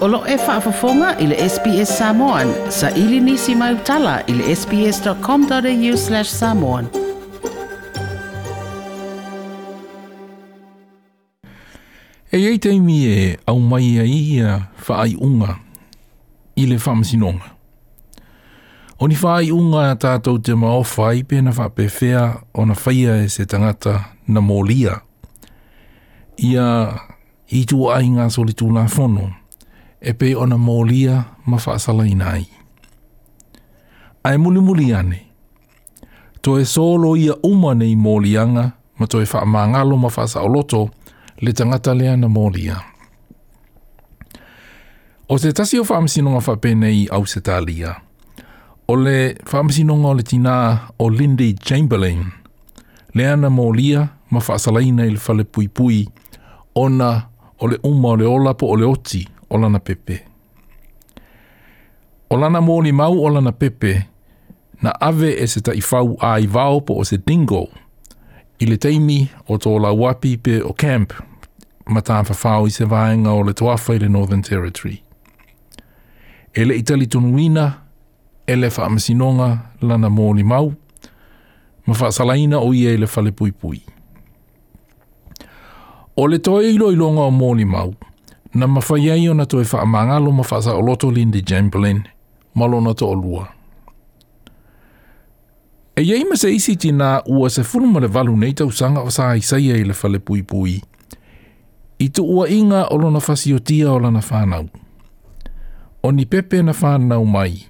Olo e whaafafonga i le SPS Samoan. Sa ili nisi mai utala i le sps.com.au slash samoan. E ei teimi e au mai a ia whaai unga i le whamasinonga. O ni whaai unga a tātou te maofa i pēna whapewhea o na whaia e se tangata na mōlia. Ia i tu ai ngā soli tūnā whanonga e pe ona mōlia ma whaasala inai. Ai muli muli ane, to e solo ia uma nei mōlianga ma to e whaamangalo ma whaasa o loto le tangata lea na mōlia. O te tasi o whaamsinonga whapenei au se tālia, o le whaamsinonga o le tina o Lindy Chamberlain, lea na mōlia ma whaasalaina i le whale pui pui ona o le uma o le olapo o le oti olana pepe. Olana mōni mau olana pepe, na ave e se ta i fau a i po o se dingo, i le teimi o tō la wapi pe o camp, mataan whawhau i se vāenga o le toafai le Northern Territory. E le itali tunuina, e le whaamasinonga lana mōni mau, ma whaasalaina o i e le whale pui pui. O le toi iloilonga o mōni mau, na mawhai ai o na toi whaamangalo ma whaasa o loto Lindy Jamblin, malo na to olua. E iei ma se isi ti nā ua se funu ma le valu nei tau sanga o sā i sai ei le whale pui pui. I tu ua inga o lo na whasi o tia o lana whānau. O ni pepe na whānau mai.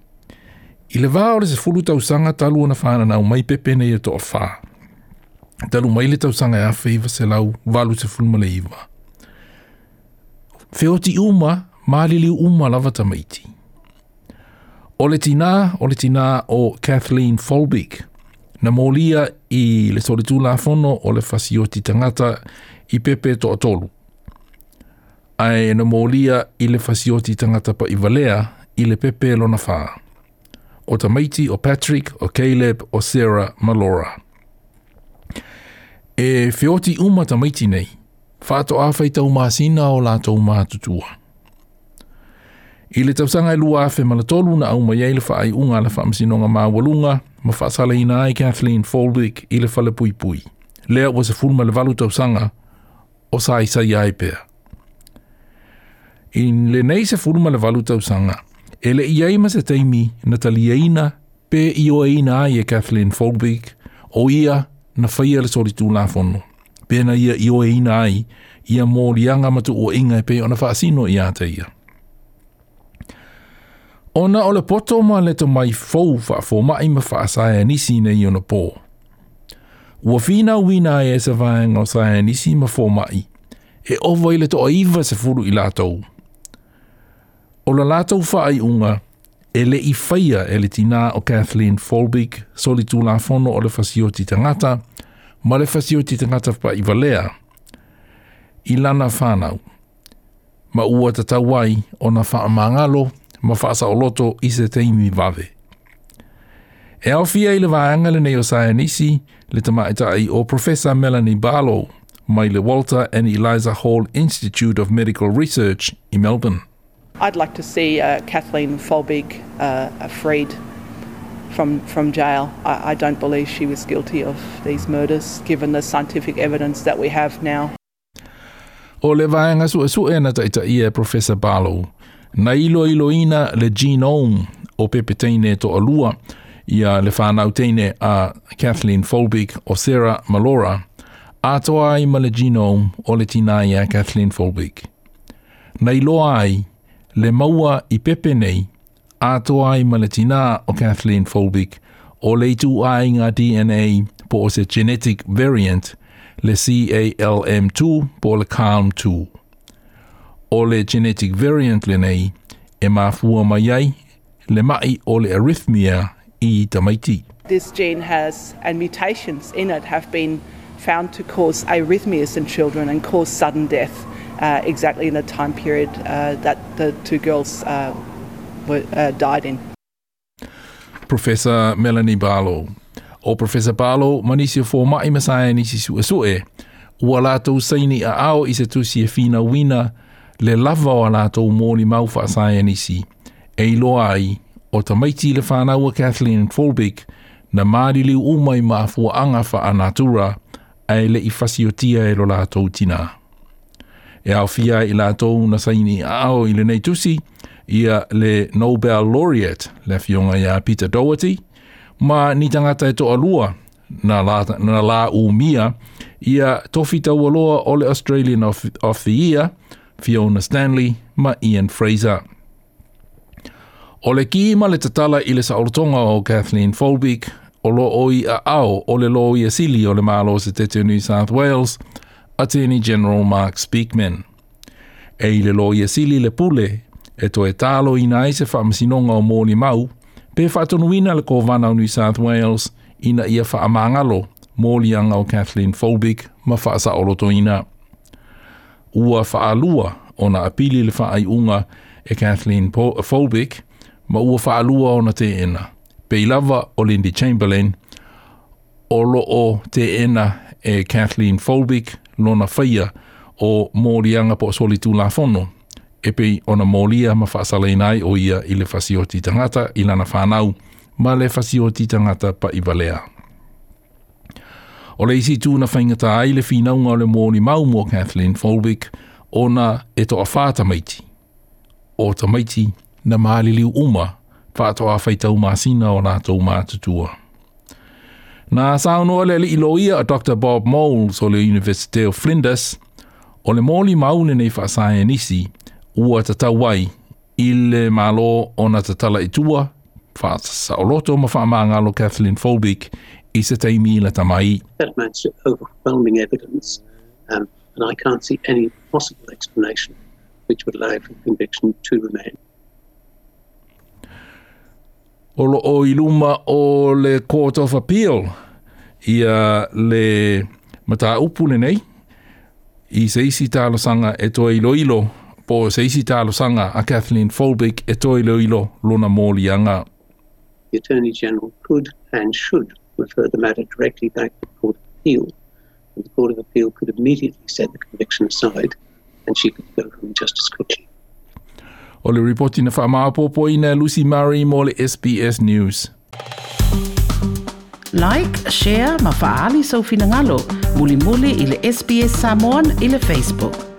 I le vā ore se fulu tau sanga talu o na whānau mai pepe nei e to o whā. Talu mai le tau sanga e awhi iwa se lau valu se funu ma le iwa feoti uma malili uma lava tamaiti. O le tina, o le tina o Kathleen Folbig, na molia i le tole tu la fono o le fasioti tangata i pepe to atolu. Ai na molia i le fasioti tangata pa i valea i le pepe lo na faa. O tamaiti o Patrick, o Caleb, o Sarah, ma Laura. E feoti uma tamaiti nei, whaato awha i tau māsina o la tau mātutua. I le tausanga i e lua awhe malatolu na au mai eile whaai unga la whaamasinonga mā walunga, ma whaasala i nai Kathleen Folwick i le whale pui pui. Lea was a fulma le valu tausanga o sai sa iai pēr. I le nei se fulma le valu tausanga, e le iai ma se teimi na taliaina pē i o eina ai e Kathleen Folwick o ia na whaia le solitu la fonu pēna ia i oe ina ai, ia mōrianga matu o inga e pe ona whaasino i āta ia. Ona ole poto mā leto mai fau whaafo mai ma whaasai anisi nei ona pō. Ua whina wina e sa vāenga o sa anisi e ma fō mai, e ovo i leto aiva se furu i lātou. O la lātou whaai unga, e le i whaia e le tina o Kathleen Folbig, soli tū la fono o le whasio tangata, ma fasi o te ngata pa i valea, i lana whanau, ma ua te tawai o na wha amangalo, ma wha sa oloto i se teimi vave. E au fia i le vaanga le neo saia nisi, le tama i tai o Professor Melanie Barlow, mai le Walter and Eliza Hall Institute of Medical Research i Melbourne. I'd like to see uh, Kathleen Folbig uh, freed from from jail. I, I don't believe she was guilty of these murders, given the scientific evidence that we have now. O le vaenga su e su e na taita ia e Professor Barlow. Na ilo ilo ina le genome o pepe teine to alua ia le whanau teine a Kathleen Folbig o Sarah Malora a toa ai ma le genome o le tina ia Kathleen Folbig. Na ilo ai le maua i pepe nei atua i Malatina o Kathleen Folbig o le tu ai ngā DNA po o se genetic variant le CALM2 po le CALM2. O le genetic variant le nei e mafua mai ai le mai o le arrhythmia i tamaiti. This gene has, and mutations in it have been found to cause arrhythmias in children and cause sudden death uh, exactly in the time period uh, that the two girls uh, were uh, died in. Professor Melanie Barlow. O Professor Barlow, manisi o fōma i masai ni si sua e sue. Ua lātou saini a ao i se tusi e fina wina le lava o lātou mōli mau wha asai ni si. E ilo ai, o ta maiti le whānaua Kathleen Folbeck, na māri liu umai ma fua anga wha anatura, a e le i fasiotia e lo lātou tina. E au fia i lātou na saini a ao i le nei tusi, ia le Nobel Laureate le fionga ia Peter Doherty, ma ni tangata e toa lua na la, na la umia ia tofita ualoa o le Australian of, of the Year, Fiona Stanley ma Ian Fraser. O le ki ma le tatala i le saorotonga o Kathleen Folbeek, o lo o a ao o le lo i a sili o le malo se tete New South Wales, Attorney General Mark Speakman. E i le lo i a sili le pule e to e talo ina ai se whaamasinonga o mōni mau, pe whaatonuina le kōwana o New South Wales ina ia whaamangalo mōlianga o Kathleen Fulbig ma whaasa oloto ina. Ua whaalua o na apili le whaai unga e Kathleen Fulbig ma ua alua o na te ena. Pe lava o Lindy Chamberlain o lo o te ena e Kathleen Fulbig lona whaia o mōlianga po solitu la whono e pei ona mōlia ma whaasalainai o ia i le whasi o titangata i lana whānau ma le whasi o titangata pa i valea. O le isi tū na whaingata ai le whinaunga o le mōni mau mō Kathleen Folwick ona e to a whāta maiti. O ta maiti na māliliu uma whātoa a whaitau māsina o nā tō mātutua. Nā saunoa le li ia a Dr. Bob Moles o le University of Flinders, o le mōli maune nei whaasai nisi, ua tatau ai i le malo ona tatala i tua fa sa oloto ma fa manga lo Kathleen Folbeck i se teimi la tamai. That match overwhelming evidence um, and I can't see any possible explanation which would allow for conviction to remain. O lo o iluma o le Court of Appeal i uh, le mata upu le nei i se isi tālo sanga e toa ilo ilo po se isi talo sanga a Kathleen Folbeck e toilo ilo lona mōlianga. The Attorney General could and should refer the matter directly back to the Court of Appeal. And the Court of Appeal could immediately set the conviction aside and she could go home just as quickly. O le ripoti na whamaapopo ina Lucy Murray mō le SBS News. Like, share, mafaali sau so finangalo, muli muli ile SBS Samoan ile Facebook.